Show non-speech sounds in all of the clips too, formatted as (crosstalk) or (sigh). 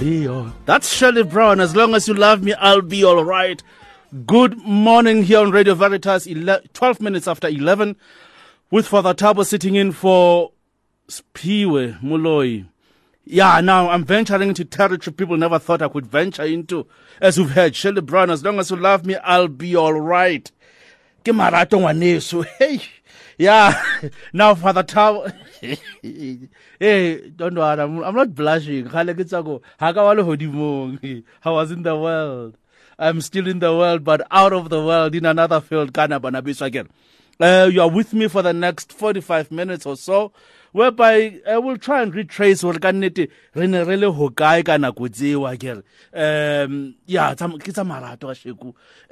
Be all. That's Shirley Brown. As long as you love me, I'll be all right. Good morning here on Radio Veritas, ele- 12 minutes after 11, with Father Thabo sitting in for Siphiwe Moloi. Yeah, now I'm venturing into territory people never thought I could venture into. As you've heard, Shirley Brown, as long as you love me, I'll be all right. Ke marato ngwaneso. (laughs) Hey. Yeah. (laughs) Now Father Thabo. (laughs) hey, don't worry. I'm, I'm not blushing. I (laughs) was in the world. I'm still in the world, but out of the world in another field. Again. Uh, you are with me for the next 45 minutes or so, whereby I will try and retrace what nnete re ne re le hokae ka nako tseo akere um ya ke tsa marato a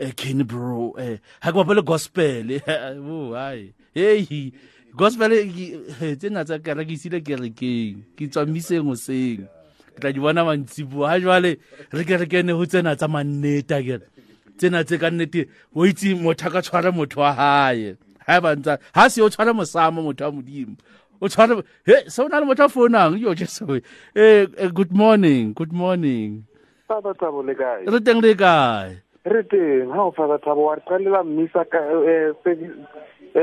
eh, bro eh, ha ke bapale gospel hey gospel ke- eh, tsena tsa kere ke isile kerekeng ke tswa miseng hoseng. Ke tla di bona mantsiboa. Ha jwale re ke re kene ho tsena tsa mannete akere tsena tse ka nnete o itse motho a ka tshwara motho wa hae. Ha ba ntsa ha se o tshwara mosamo motho wa modimo. O tshwara he se o na le motho a founang? Yo jesu eh eh, good morning good morning. Father Thabo le kae? re teng le kae? Re teng ha o Father Thabo wa re qalela mmisa ka eh,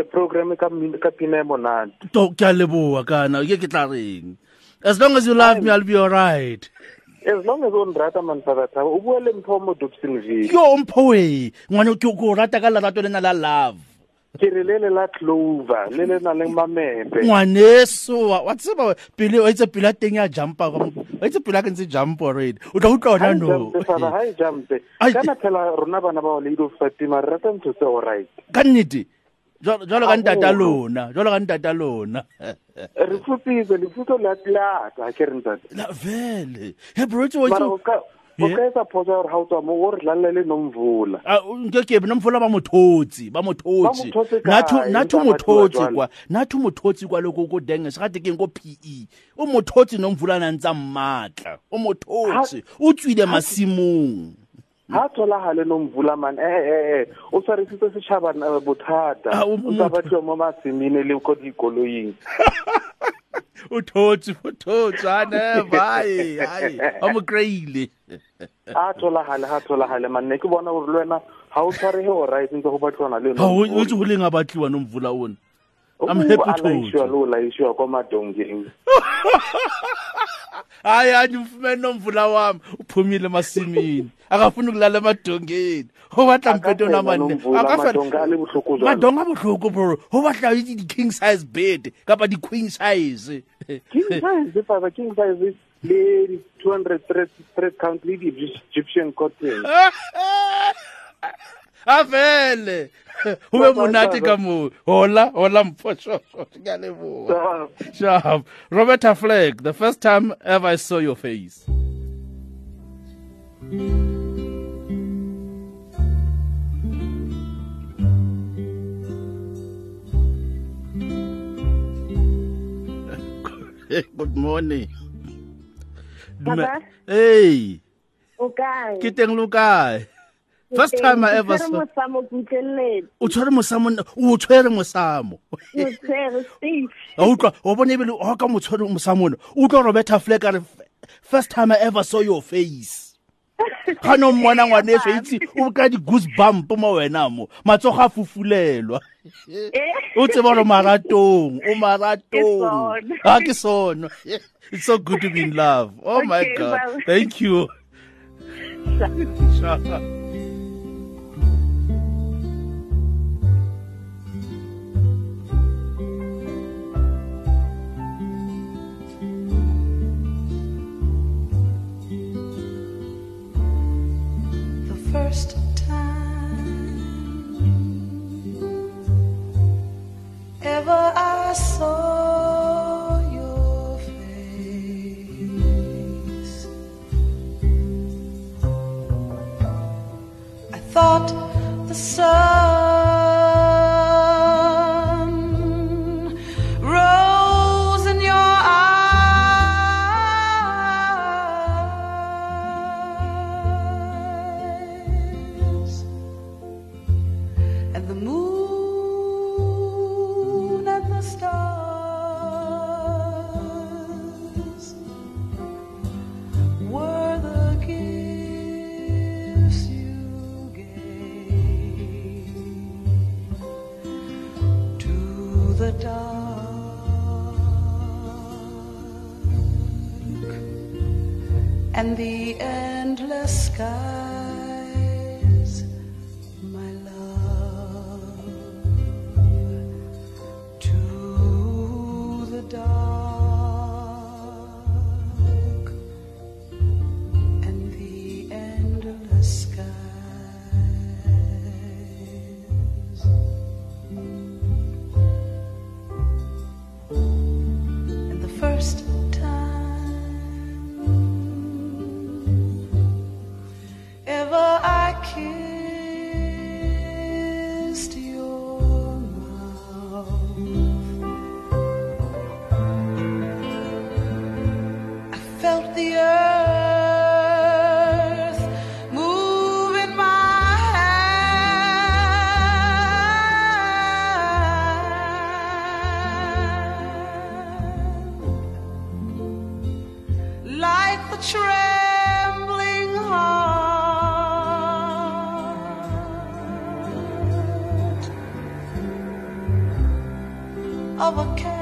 program ka mmino ka pina e monate. to ke a leboa kana ke ke tla reng as long as you love me i'll be all right As long as on rata man Father Thabo o bua le mpho mo Dobsonville. yo mpho we ngwane ke ko rata ka lerato le na la love Ke re le le la Clover le le na le mamepe. ngwaneso wa wa tseba we, pele wa itse pele a teng ya jumpa ka mo- wa itse pele a ke ntse jump already o tla utlwa Ha ona e no jampe Father ha e jampe. Ai- Kana phela rona bana ba Lady of Fatima re rata ntho tse all right. ka nnete jalo ka ntata lona jalo ka ntata lona. Re futsitse lefutso la tlata ke re ntate. La vele. He bro tso o o ka etsa phoso ya gore ga o tswa mo o re dlalele nomvula ah, nkekebe nomvula ba mothotse ba mothotse natho mothotse kwa natho mothotse kwa loko ko denge se gate keng ko p e. O mothotse nomvula na ntsa mmatla. O mothotse o tswile masimong. ha thola ha le nomvula man eh, eh eh eh o tsare sitse se chaba eh, bothata. O tsaba tlo mo masimini le ko dikoloying (laughs) o thotse o thotse. Ana bye ai o mo kreile. A thola ha le ha thola ha le man ne ke bona hore lwena ha o tsare he o right ntse go batlwana le no ha o itse ho lenga batliwa nomvula ona. I'm happy to alayishwa lo layishwa kwamadongeni (laughs) hayi hayi umfumene nomvula wami uphumile emasimini. Akafuni ukulala emadongeni. Obatla mpeto namane akafanamadonga botlhoko bro. Go batla itse di-king size bed kapa di-queen size. King size faba king size le di-two hundred thread count le di-egyptian cotton. (laughs) a vele ho (laughs) be monate ka moo hola hola mphoshosho ke (laughs) a sharp Roberta Flack the first time ever i saw your face. (laughs) Good morning. Papa? hey. O kae ke teng lo kae first time i ever Ke saw mosamo ke utlweletse (laughs) o tshwere mosamo o tshwere mosamo. Motshwere steve a utlwa o bone ebile ga ka motshwere mosamone o utlwa roberta fleck a re first time i ever saw your face. Ga no mmona ngwaneso itse o ka di-goose bump mo wena mo. Matsogo a fufulelwa. (laughs) O tseba gore maratong o maratong. sona. a ke sono it's so good to be in love. Oh my Okay, god. bye. thank you. (laughs) first time ever I saw your face. I thought the sun of a captive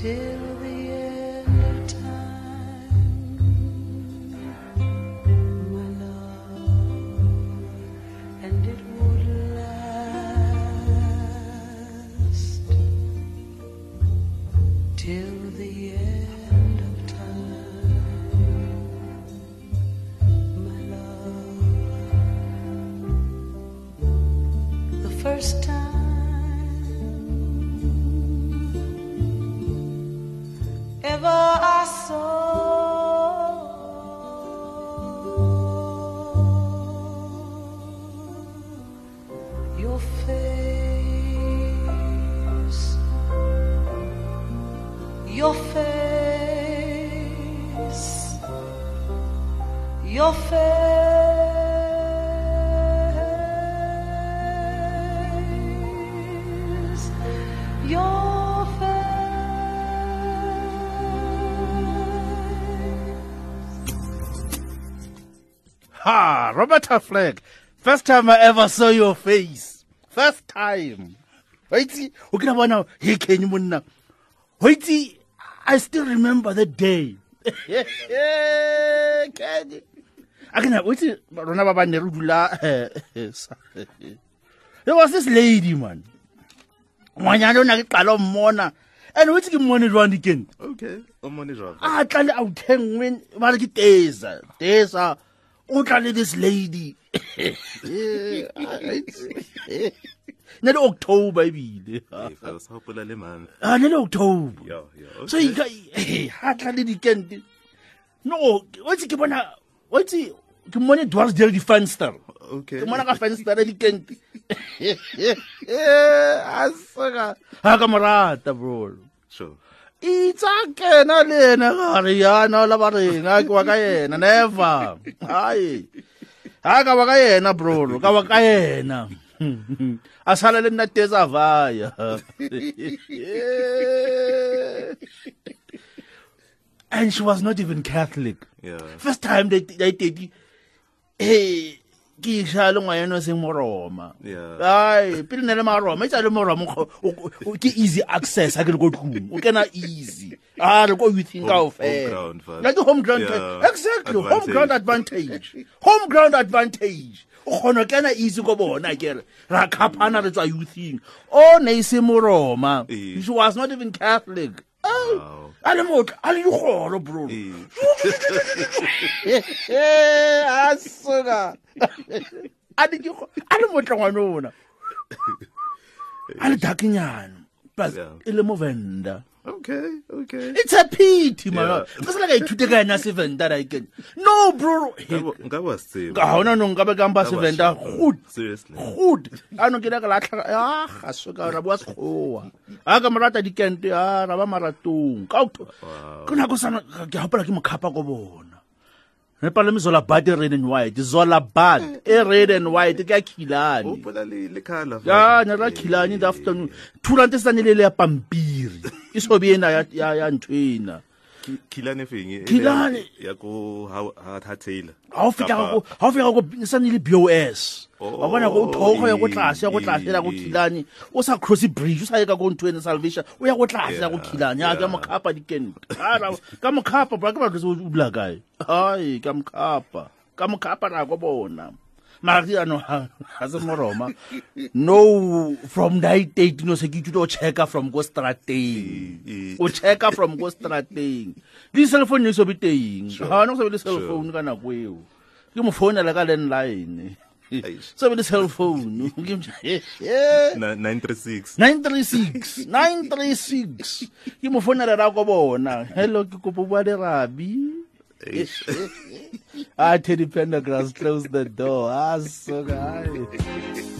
till Roberta Flack. First time I ever saw your face. First time. Waitsi, o kila bona he kenye monna. Waitsi, I still remember the day. (laughs) Kenye. Akena waitsi rona ba bane re dula eh, (laughs) sa- There was this lady man. Ngwanyana o na ke qala mmona. And waitsi ke mmone jwang dikeng. Okay, o mone jwang? a tla le outhengwe ba re ke tesa tesa o tla le this lady (laughs) ne le october ebile Eh, fa o sa hopola le man. a ne le october Yeah, yeah. so okay. ika ha tla le dikente no wetse ke bona wetse ke mmone dwarsdale di-fenster Okay. ke mona ka fenstere dikente (laughs) a seka ha ka morata bro Sure. Itsa kena le ena gare yana la ba reng a ke wa ka yena never. Ai ha ka wa ka yena bro ka wa ka yena. A sala le nna tesa vaya. And she was not even catholic. Yeah. first time they they did hey ke isha le ngwana o seng moroma ai pele ne le maroma itsa le moroma ke easy access ha ke le ko tlung o kena easy. A re ko youthing ka Home- ofela home ground, home ground Yeah, exactly home ground advantage. Home ground advantage. O kgona kena easy ko bona kere. Ra khapana re tswa youthing. O ne e se moroma. She was not even catholic. A le motho a le dikgoro bro Eh, a soka a le motle ngwana ona a le dakenyana plus e le movenda Okay, okay. it's a pity Yeah. ka sela ka ithute ka ena sevenda ra ikene no bro ka hona no nka be ka mpa sevenda good good a no ke ka latlha a ga soka ra bua sekgowa. A ka morata dikente a ra ba maratong ka ke nako sana ke hapola ke mokhapa ko bona re palame zola bad e red and white. Zola bad. E red and white ke ya khilane Hopola le le khala. ya ne ra khilane in the afternoon thulante sa ne le le ya pampiri. E so be ena ya ya Kilane feng. Khilane. Ya ko ha ha Taylor. ha o fika go ha o fika go sa ne le BOS wa bona go thoko ya go tlase ya go tlase ya go khilane o sa cross bridge o sa ka go ntwena salvation o ya go tlase ya go khilane ya ka yeah. mokhapa dikente ara ka mokhapa bra ka ba tlo o dula kae ai ka mokhapa ka mokhapa ra go bona mari ano ha ha se moroma. No from night 18 no se ke ithuta o checka from go strateng o checka from go strateng le cell phone ne so be teng. Ha no so be le cell Sure. phone ka nako eo. Ke mo founela ka landline. Eish. so be le cell phone. Ke mo- 936. 936 936 ke mo founela ra ko bona. Hello ke kopo bua le rabi. (laughs) ah teddy pendergrass close the door. Ah so guy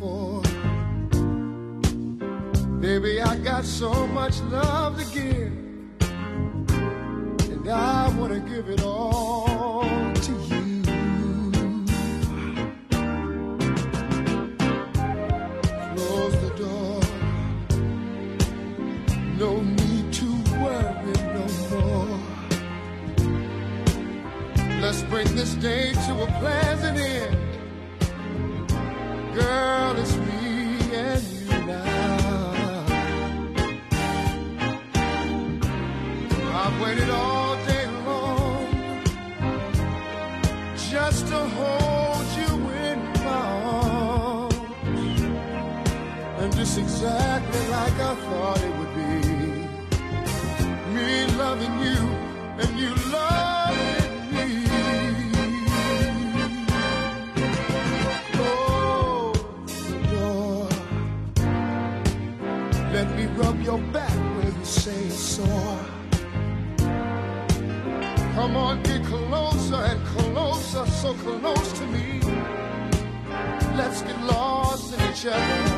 for. Baby, I got so much love to give. And I want to give it all to you. Close the door. No need to worry no more. Let's bring this day to a pleasant end. Sore. Come on, get closer and closer, so close to me. Let's get lost in each other.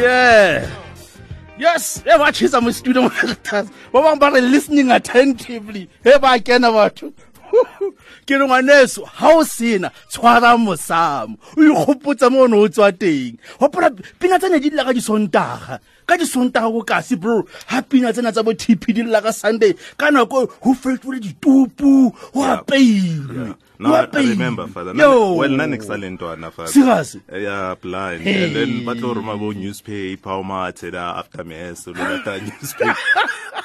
Yeah. Yes, e ba tšhisa mo studio ba bangwe ba re listening attentively. He ba kena batho. (laughs) Ke re ngwaneso ga o sena tshwara mosamo. O ikgopotsa mo o ne o tswa teng. Gopola pina tsene di lela ka disontaga ka disontaga ko kasi bro. Ga pina tsena tsa bo tp di lela ka sunday. Ka nako go fetole ditupu go apeilwe No, go I, I remember, Father. Yo. Well, none excellentwana, Father. Serious? Yeah, blind. Hey. And then batlo roma bo newspaper, o mathe da after mess, o ta newspaper.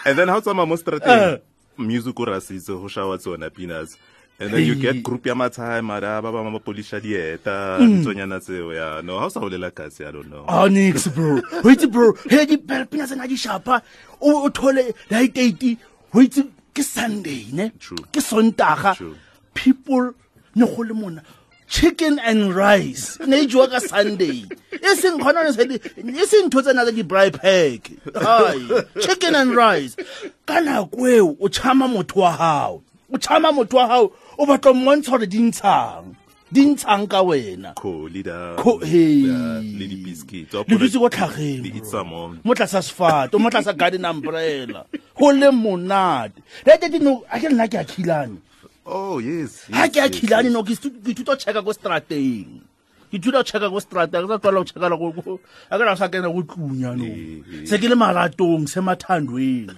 and then how tsama mo Uh. strateng, music o rasitse ho shawa tsona peanuts. And then you Hey. get group ya mathai mara ba ba ma polisha dieta, Mm. tsonyana tseo ya. No, how sa holela kasi, I don't know. Oh, nix, bro. Wait, bro. Hey, di pina tsena di shapa. O o thole la date. Wait, ke Sunday, ne? True. Ke Sontaga. People ne go le mona. Chicken and rice. Ne e jwa ka Sunday. E seng di e seng ntho tsena tsa di braai pack. Chicken and rice. Ka nako eo o chama motho wa hao. O chama motho wa hao o batla mmontsha gore di ntshang. di ntshang ka wena le dutse ko tlhageng mo tlasa sefato mo tlasa garden umbrella go le monate lete dino a ke nna ke a khilane Oh, yes. ha ke a yes, khilane no ke ithuta go checka ko strateng ke ithuta go checka ko strateng ke sa tlwala go checkala a ke na sa kena go tlunya no se ke le maratong se mathandweng.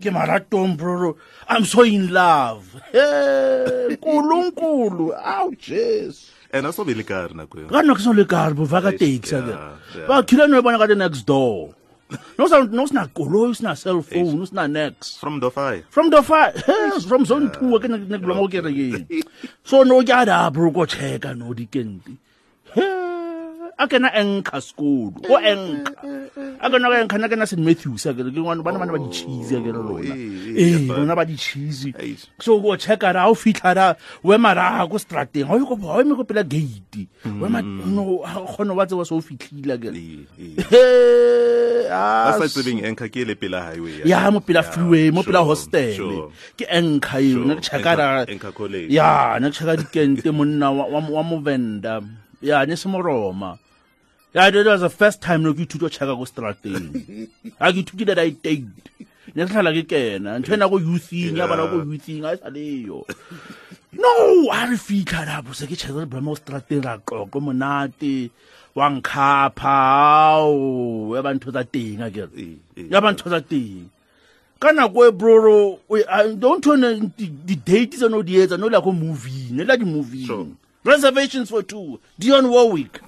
Ke maratong bro i'm so in love. Hey, nkulunkulu. Aw jesu. And also be le ka re nako ka nna ke so le kare bova ka Eish, taxi a ba khilane o bona ka the next door no sa no sina koloi sina cell phone sina next From Dofai. from the fire from zone two ke ne ke ne ke lo mo ke rekeng so no ke ada bro go checka no dikenti a kena enka school o enka a kena ka enka na kena st matthews a kere ke ngwana bana bana ba di cheese a kere rona eh, eh yeah, rona ba di cheese. Eish. so go checka ra o fitla ra we mara go strateng ha o go ha o me go pela gate. We ma no khono wa tse wa so fitlhila kere Eh, eh. ah Ba sa tsebeng enka ke le pela highway. ya. Mo pela Yeah, freeway mo pela sure, hostel sure. ke enka eo Sure, ne ke checka ra Enka- Enka College. ya ne ke checka dikente monna wa wa- wa movenda ya ne se moroma ya that was the first time ke ithuta go strateng a ke ithutile that i take ne ke tlhala ke kena. Ntho ena go youthing ya bana go Yeah. youthing a e sa leyo no a re fitlha ra bo se ke checka le brama go strateng ra qoqo monate wa nkhapha ao ya ba ntho tsa teng a kere Eh, eh. ya ba ntho tsa teng. Ka nako e broro don't tone di-date tse no di etsa no la ko moving ne la di-moving reservations for two Dionne Warwick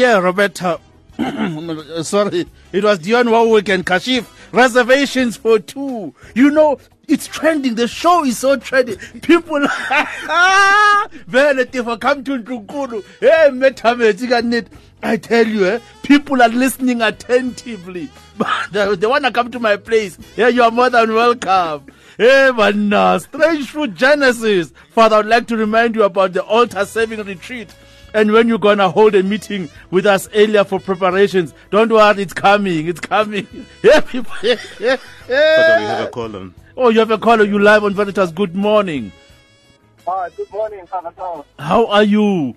Yeah, Roberta. (clears throat) Sorry, it was Dionne Warwick and Kashif. Reservations for two. You know, it's trending. The show is so trending. People, (laughs) for come to Ndukulu. Hey, it. I tell you, eh, people are listening attentively. (laughs) they, they want to come to my place. Yeah, you are more than welcome. Hey, man, uh, Strange Fruit Genesis. Father, I would like to remind you about the altar saving retreat. And when you're gonna hold a meeting with us earlier for preparations, don't worry, it's coming, it's coming. (laughs) Yeah, people. Yeah, yeah, But we have a call on. Oh, you have a caller. You live on Veritas. Good morning. Ah, good morning, Father Tom. How are you?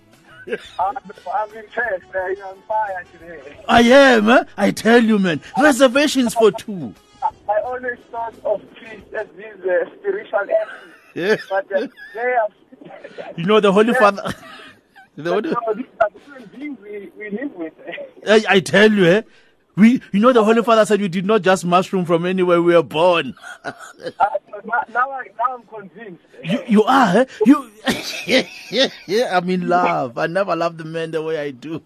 I'm, I'm impressed. Uh, you're on fire today. I am. Eh? I tell you, man. Reservations for two. I, I always thought of peace as these uh, spiritual actions, Yeah. but uh, they are. You know the Holy Father. (laughs) the Holy, No, these are the beings we, we live with. (laughs) I, I tell you, eh? We, you know, the Holy Father said we did not just mushroom from anywhere we were born. (laughs) Uh, now, now, I, now I'm convinced. You, you are, eh? You, yeah, (laughs) yeah, yeah, I'm in love. I never loved the man the way I do.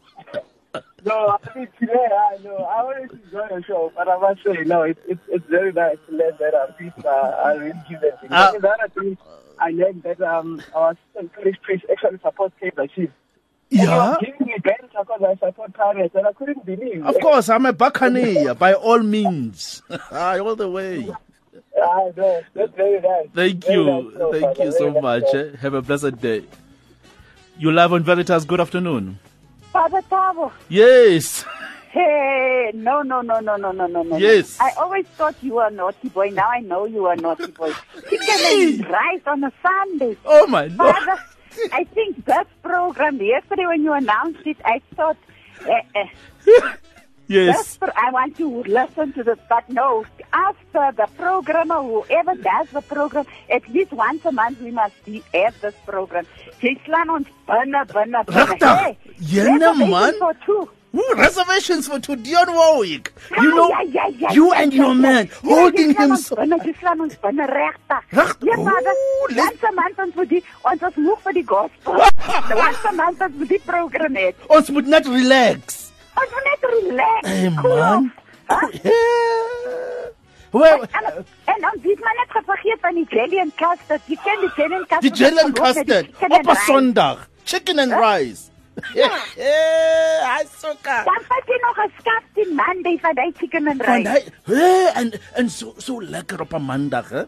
No, I mean today, I know. I always enjoy the show, but I must say, no, it's it's, it's very nice to learn that people are, are really given. to me. Ah. And the other thing, I learned that um, our assistant parish priest actually supports Kaizer Chiefs. Yeah. giving me banter because I support Pirates, and I couldn't believe. Of course, I'm a Buccaneer by all means. (laughs) Ah, all the way. I know. That's very nice. Thank Very you. nice Thank Father. you so Very much. show. eh? Have a blessed day. You live on Veritas. Good afternoon. Father Thabo. Yes. (laughs) Hey, no, no, no, no, no, no, no, no. Yes. I always thought you were a naughty boy. Now I know you are a naughty boy. (laughs) Chicken and rice on a Sunday. Oh my lord. I think that program, yesterday when you announced it, I thought, eh, eh, (laughs) Yes. For, I want to listen to this, but no, after the programmer, whoever does the program, at least once a month we must be- have this program. Jy slaan ons binne, binne, binne. Regtig? Hey, man. for two. Ooh, reservations for to Dionne Warwick. You know, ja, ja, ja, you and your man holding him ons so. Binne, jy slaan ons binne, regtig. Reg- Ja, vader, Ooh, let- once a month ons moet die, ons is moeg vir die gospel. (laughs) once a month ons moet die program hê. Ons moet net relax. Ons moet net relax. Hey man. huh? Well, En, en dan weet man net vergeet van die jelly and custard. Jy ken die jelly and custard. die jelly and custard. Op 'n. Sondag. Chicken and rice. (laughs) Yeah. Hy soka. Dan vat jy nog 'n skaftie Monday van die chicken and rice. hy, hey, en en so so lekker op 'n Maandag, hè?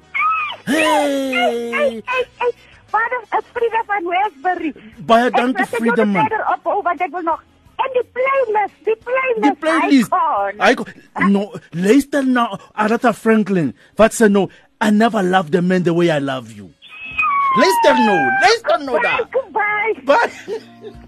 Hey. Hey, hey, hey. Vader, is Frida van Westbury. Baie dankie, Ek Frida, man. verder ophou, oh, want ek wil nog en die playlist, die playlist. Die playlist. Icon. I no luister nou Aretha Franklin. Wat sê nou I never loved a man the way I love you. Luister nou, luister nou Bye, daar. goodbye. Bye.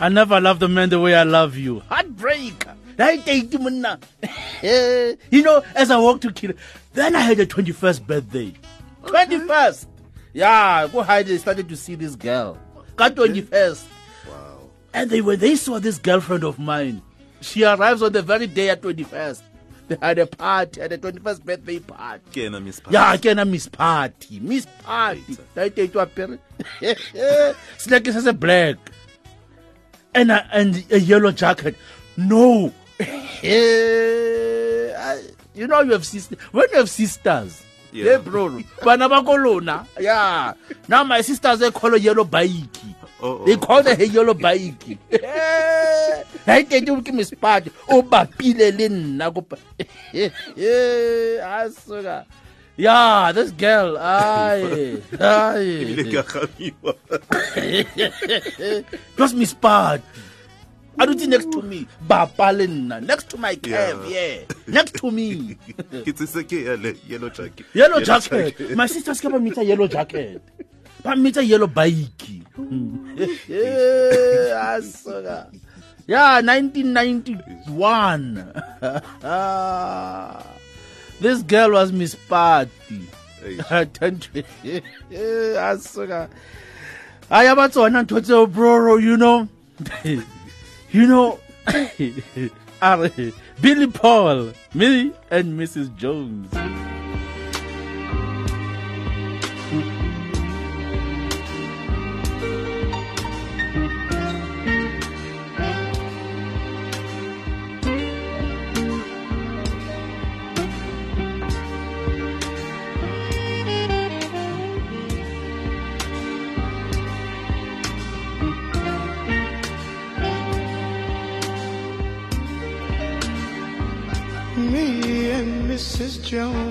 I never loved a man the way I love you. Heartbreaker. Right, date, monna. (laughs) you know, as I walked to kill, then I had a 21st birthday. 21st. Yeah, go hide. They started to see this girl. Got 21st. Wow. And they when they saw this girlfriend of mine, she arrives on the very day at 21st. They had a party, had a 21st birthday party. Kena Miss Party. Yeah, Miss Party. Miss Party. Right there to apere. Snack is a black. And a, and a yellow jacket. No. I- you know you have sisters. When you have sisters, Yeah. yeah, bro. Bana ba ko lona. Yeah. Now my sisters they call a yellow bike. Oh, oh, They call the yellow bike. Right there to Miss Party. O bapile le nna ko. pa- (laughs) Asuka. Yeah, this girl. Ay. Ebile (laughs) Ay. ke a gamiwa. It was Miss Party. I don't think next to me. Bapa le nna. Next to my cab, yeah. Next to me. (laughs) Ke a yellow jacket. Yellow jacket. My sisters ba meet a yellow jacket. Ba meet a yellow bike. (laughs) Ah, Asuka. Yeah, 1991. Ah. This girl was Miss Party. (laughs) I turned to Asuka. (laughs) Eh, I am at one and to oh, bro, you know. (laughs) you know. Are- (coughs) (coughs) Billy Paul, me and Mrs. Jones. Mrs.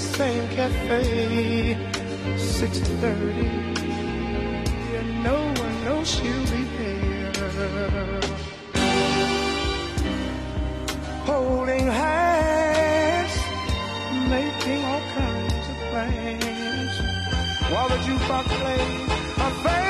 same cafe, 6:30. And no one knows she'll be there. Holding hands, making all kinds of plans. While the jukebox plays a favorite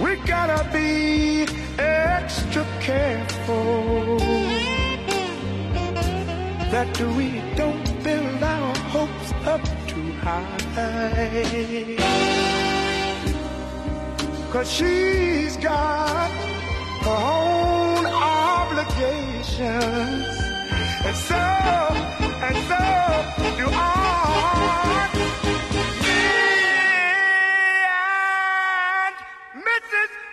We gotta be extra careful that we don't build our hopes up too high. Cause she's got her own obligations. And so, and so do I.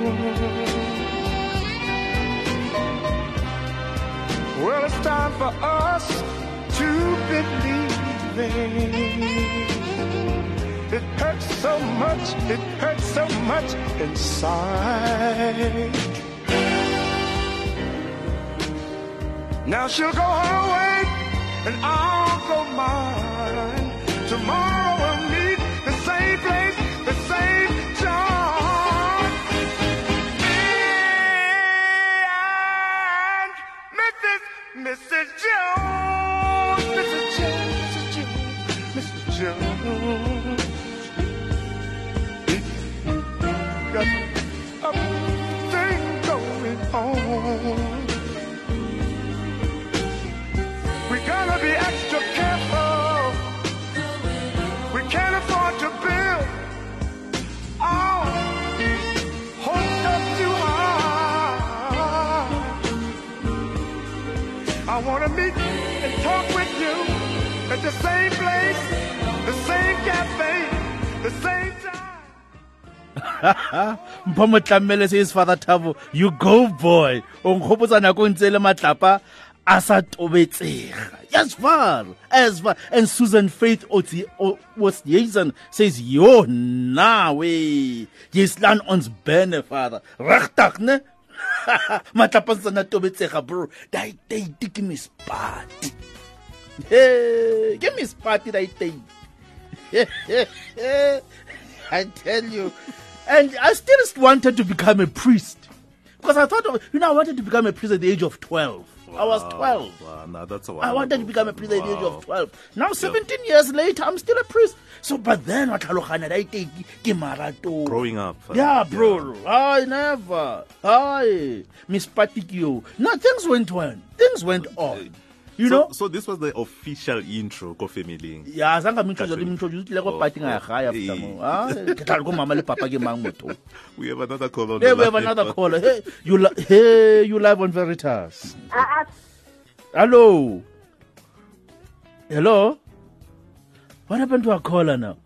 Well, it's time for us to believe It hurts so much, it hurts so much inside. Now she'll go her way and I'll go mine. I wanna meet and talk with you at the same place, the same cafe, the same time. (laughs) mpho motlamele says father thabo you go boy. O nkgopotsa nako ntse le matlapa a sa tobetsega. Far as far and susan faith Oti was Jason says yo na nawe jeslan ons bene father. Regtig ne (laughs) matlapa a tobetsega bro daiteite ke mispati Hey, ke mispati daiteite (laughs) I tell you. And I still wanted to become a priest. Because I thought, of, you know, I wanted to become a priest at the age of 12. I was 12. Wow, nah, that's a I wanted to become a priest at the age of 12. Now, 17 years later, I'm still a priest. So, but then, what I. Growing up. uh, Yeah, bro. I never. I. Miss Patikio. No, things went well. Things went on. You so, know? so this was the official intro ko family. ya zange mintroduce le Catherine. mintroduce tlile ko Oh, party nga gae after eh. mo ah ke tla re ko mama le papa ke mang motho? (laughs) We have another call on hey we have another caller. Hey you li- hey you live on veritas. Ah, ah, hello? Hello? What happened to our caller now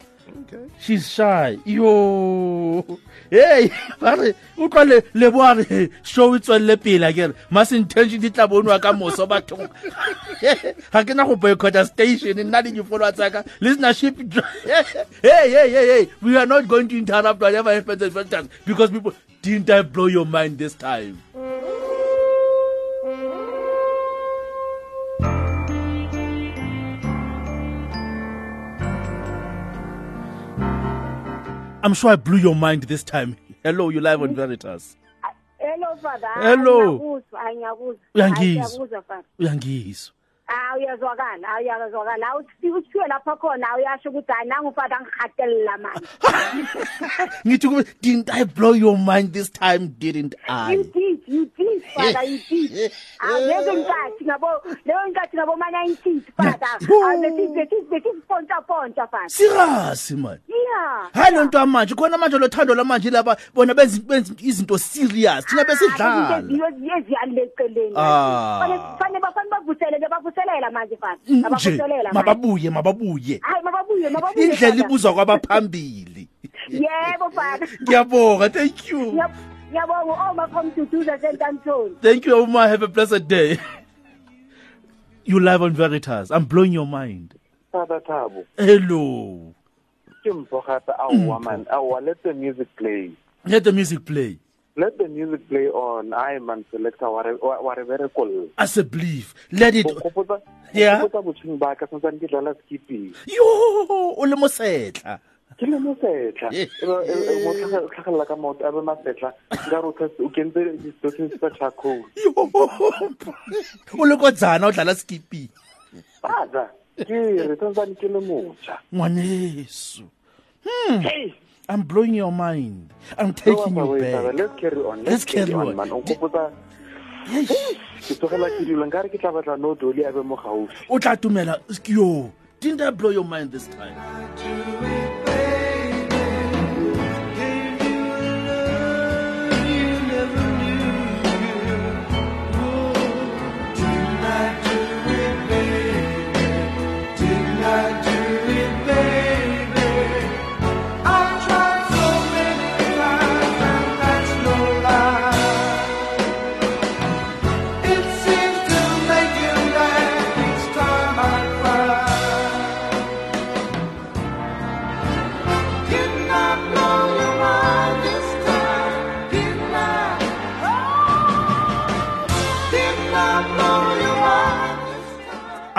Okay. she's shy. Yo. Hey bare o tla le le bo re show e tswelle pele akere. Mass intention di tla bonwa ka moso bathong. Ga ke na go boycotta station nna le difollowa tsaka listenership hey hey hey hey we are not going to interrupt whatever happens because people didn't I blow your mind this time I'm sure I blew your mind this time. Hello, you live on mm. Veritas. hello father Hello. ngiyakuzwa ngiyakuzwa Uyangizwa. ngiyakuzwa father Uyangizwa. Ah uyazwakala, ah, uyazwakala. Awusifi uthiwe lapha khona uyasho ukuthi hayi nangu father ngihatelela manje. Ngithi kuwe, didn't I blow your mind this time, didn't I? You did, you did father, you did. Awulezo nkathi ngabo, leyo nkathi ngabo ma 90s father. Yo. Awubesithi besisiponta ponta father. Serious man. Yeah. Hayi lento yamanje khona manje lo thando lamanje laba bona benza benza izinto serious thina besidlala. yeziyaneceleni Ah. fanele bafane bavuselele bavuselela manje father mm, Nje abavuselela manje. mababuye mababuye. hayi mababuye mababuye Indlela ibuzwa kwabaphambili. yebo father Ngiyabonga, thank you. Ngiyab- ngiyabonga oma oh, from duduza sentantoni Thank you, Oma. Have a blessed day. You live on Veritas. I'm blowing your mind. Father Thabo, Hello. ke mpho gape aowa man aowa let the music play Let the music play. Let the music play on i selector re wa wa re berekol As a belief. Let it. Yeah. o khopotsa botsheng ba ka santsane ke dlala skipping Yo, o le mosetla. ke le mo tlhagelela ka maoto a be masetla nka re o kentse distortions tsa charcoal Yo. O le ko dzana o dlala father ke re santsane ke le motjha Ngwaneso. Hmm. hey I'm blowing your mind. I'm taking you back. let's carry on Let's carry on. man o khopotsa ke tlogela ke dilo nka re ke tla batla no doli a be mo gaufi O tla tumela. Yo. Didn't I blow your mind this time?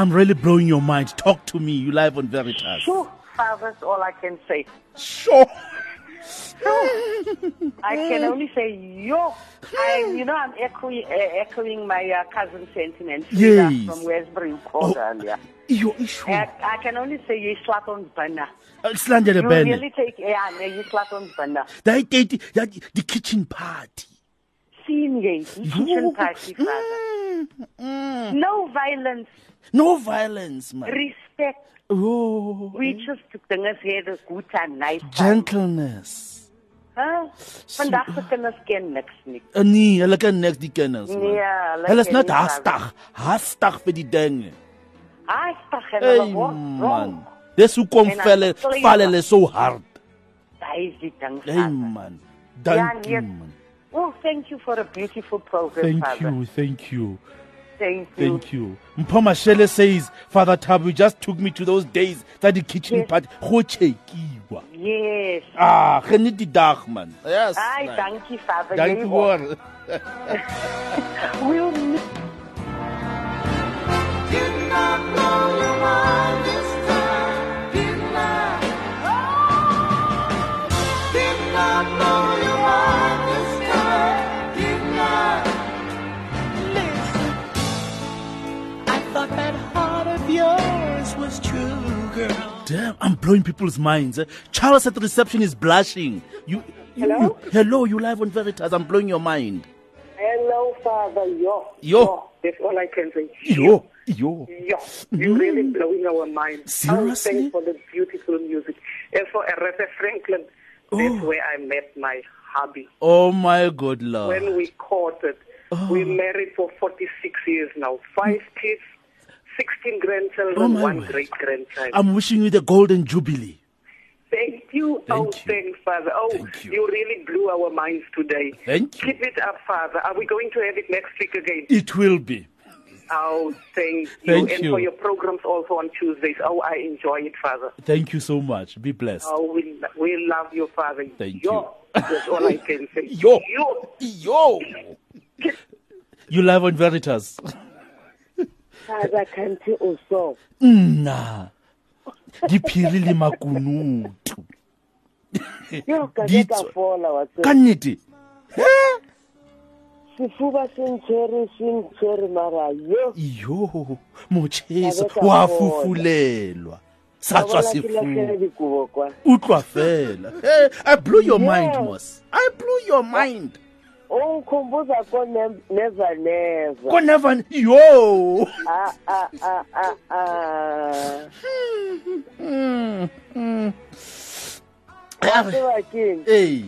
I'm really blowing your mind. Talk to me. You live on Veritas. Sure, that's all I can say. Sure. I can only say yo. I, you know, I'm echoing, uh, echoing my uh, cousin sentiment Yes. from Westbury called Oh. earlier. Yo, issue. I, I can only say you slap on banner. Slandele You Ben. really take yeah, no, you slap on banner. That date, that the kitchen party. Scene gay, kitchen party, Father. Mm, No violence, No violence, man. respect. Oh, We just dinge sê dis goed and nice. gentleness. Huh? Vandag se kinders ken niks nie. Uh, nee, hulle kan niks die kinders. man. Nee, hulle Hulle is ken net nie hastig, hastig vir die dinge. Ai, tag en Hey hulle word man. wrong. Dis hoekom En dan val val hulle so hard. Daai is die ding. Hey Father. man. Ja, nee. man. Oh, thank you for a beautiful program, Thank Father. you, thank you. Thank you. Thank you. Mpoma Shele says, Father Tab, you just took me to those days that the kitchen Yes. party. Go chekiwa. Yes. Ah, geniet die dag man. Yes. Ai, man. dankie, Father. Dank Jy you ook. hoor. (laughs) We'll was true, girl. Damn, I'm blowing people's minds. eh. Charles at the reception is blushing. You, you, Hello? you- hello, you live on Veritas. I'm blowing your mind. Hello, Father. Yo. Yo. That's all I can say. Yo, yo. Yo. You're really blowing our mind. Seriously? Oh, thanks for the beautiful music. And for Aretha Franklin, that's where I met my hubby. Oh my good lord. When we courted, we married for 46 years now. Five kids, 16 grandchildren, Oh, one word. great grandchild. I'm wishing you the golden jubilee. Thank you. Thank oh, you. thanks, Father. Oh, Thank you. really blew our minds today. Thank you. Keep it up, Father. Are we going to have it next week again? It will be. Oh, thank you. Thank and you. for your programs also on Tuesdays. Oh, I enjoy it, Father. Thank you so much. Be blessed. Oh, we, we love you, Father. Thank Yo. That's all I can (laughs) say. Yo. Yo. Yo. (laughs) You live on Veritas. Father, can't you also? Nna. Diphiri le makunutu. Yo, (laughs) ka Di ke ka tswa- fola wa tseba. Ka nnete. Sefuba se ntshwere, se ntshwere, mara yo. Yo, motjheso Ka be ka wa fola. fufulelwa. Sa Wa tswa bona ke latlhele sefuba. dikobo kwa. Utlwa fela. Hey, I blew your Yeah. mind, Mos. I blew your mind. ungikhumbuza koneva neva koneva yo! Wasewakini ey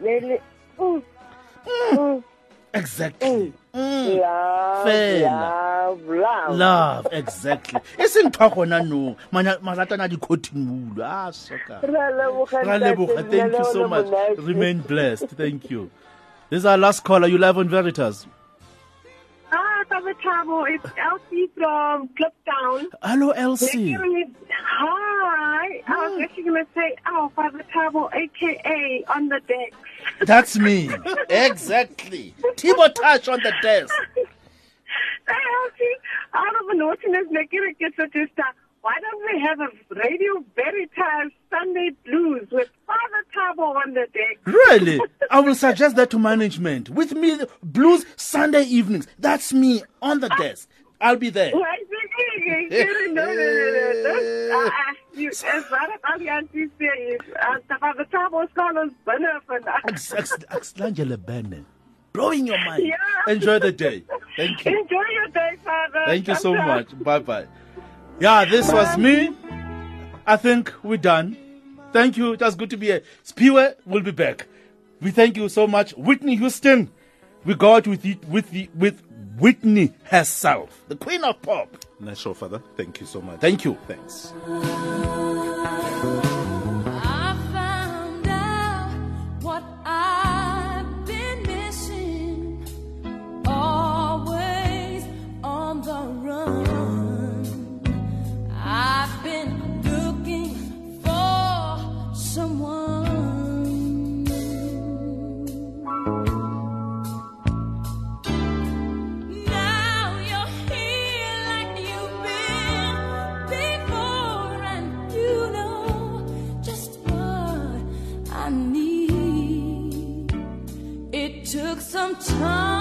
leli exactly. Mm. Love, love, love. love exactly. E seng thwa gona no? Maratana di-cotton wool a ah, soka. Ra leboga thank you so much. remain blessed. Thank you. This is our last caller. You live on Veritas. Hi, Father Thabo. It's Elsie from Kliptown. Hello, Elsie. Hi. I was actually going to say, oh, Father Thabo, a.k.a. on the deck. That's me. (laughs) exactly. Tibo Touch on the desk. Hey, Elsie, out of a naughtiness, Nekira gets a why don't we have a Radio Veritas Sunday Blues with Thabo on the deck? Really? (laughs) I will suggest that to management. With me, blues Sunday evenings. That's me on the desk. I'll be there. No, no. Uh, you- As far as all the aunties say is, the Father scholars banner for that. Ex- ex- Angela Bennett. Blowing your mind. Yeah. Enjoy the day. Thank you. Enjoy your day, Father. Thank you so much. Bye bye. Yeah, this was me. I think we're done. Thank you. It was good to be here. Siphiwe will be back. We thank you so much. Whitney Houston. We go out with it with the with Whitney herself, the queen of pop. Nice show, Father. Thank you so much. Thank you. Thanks. sometimes.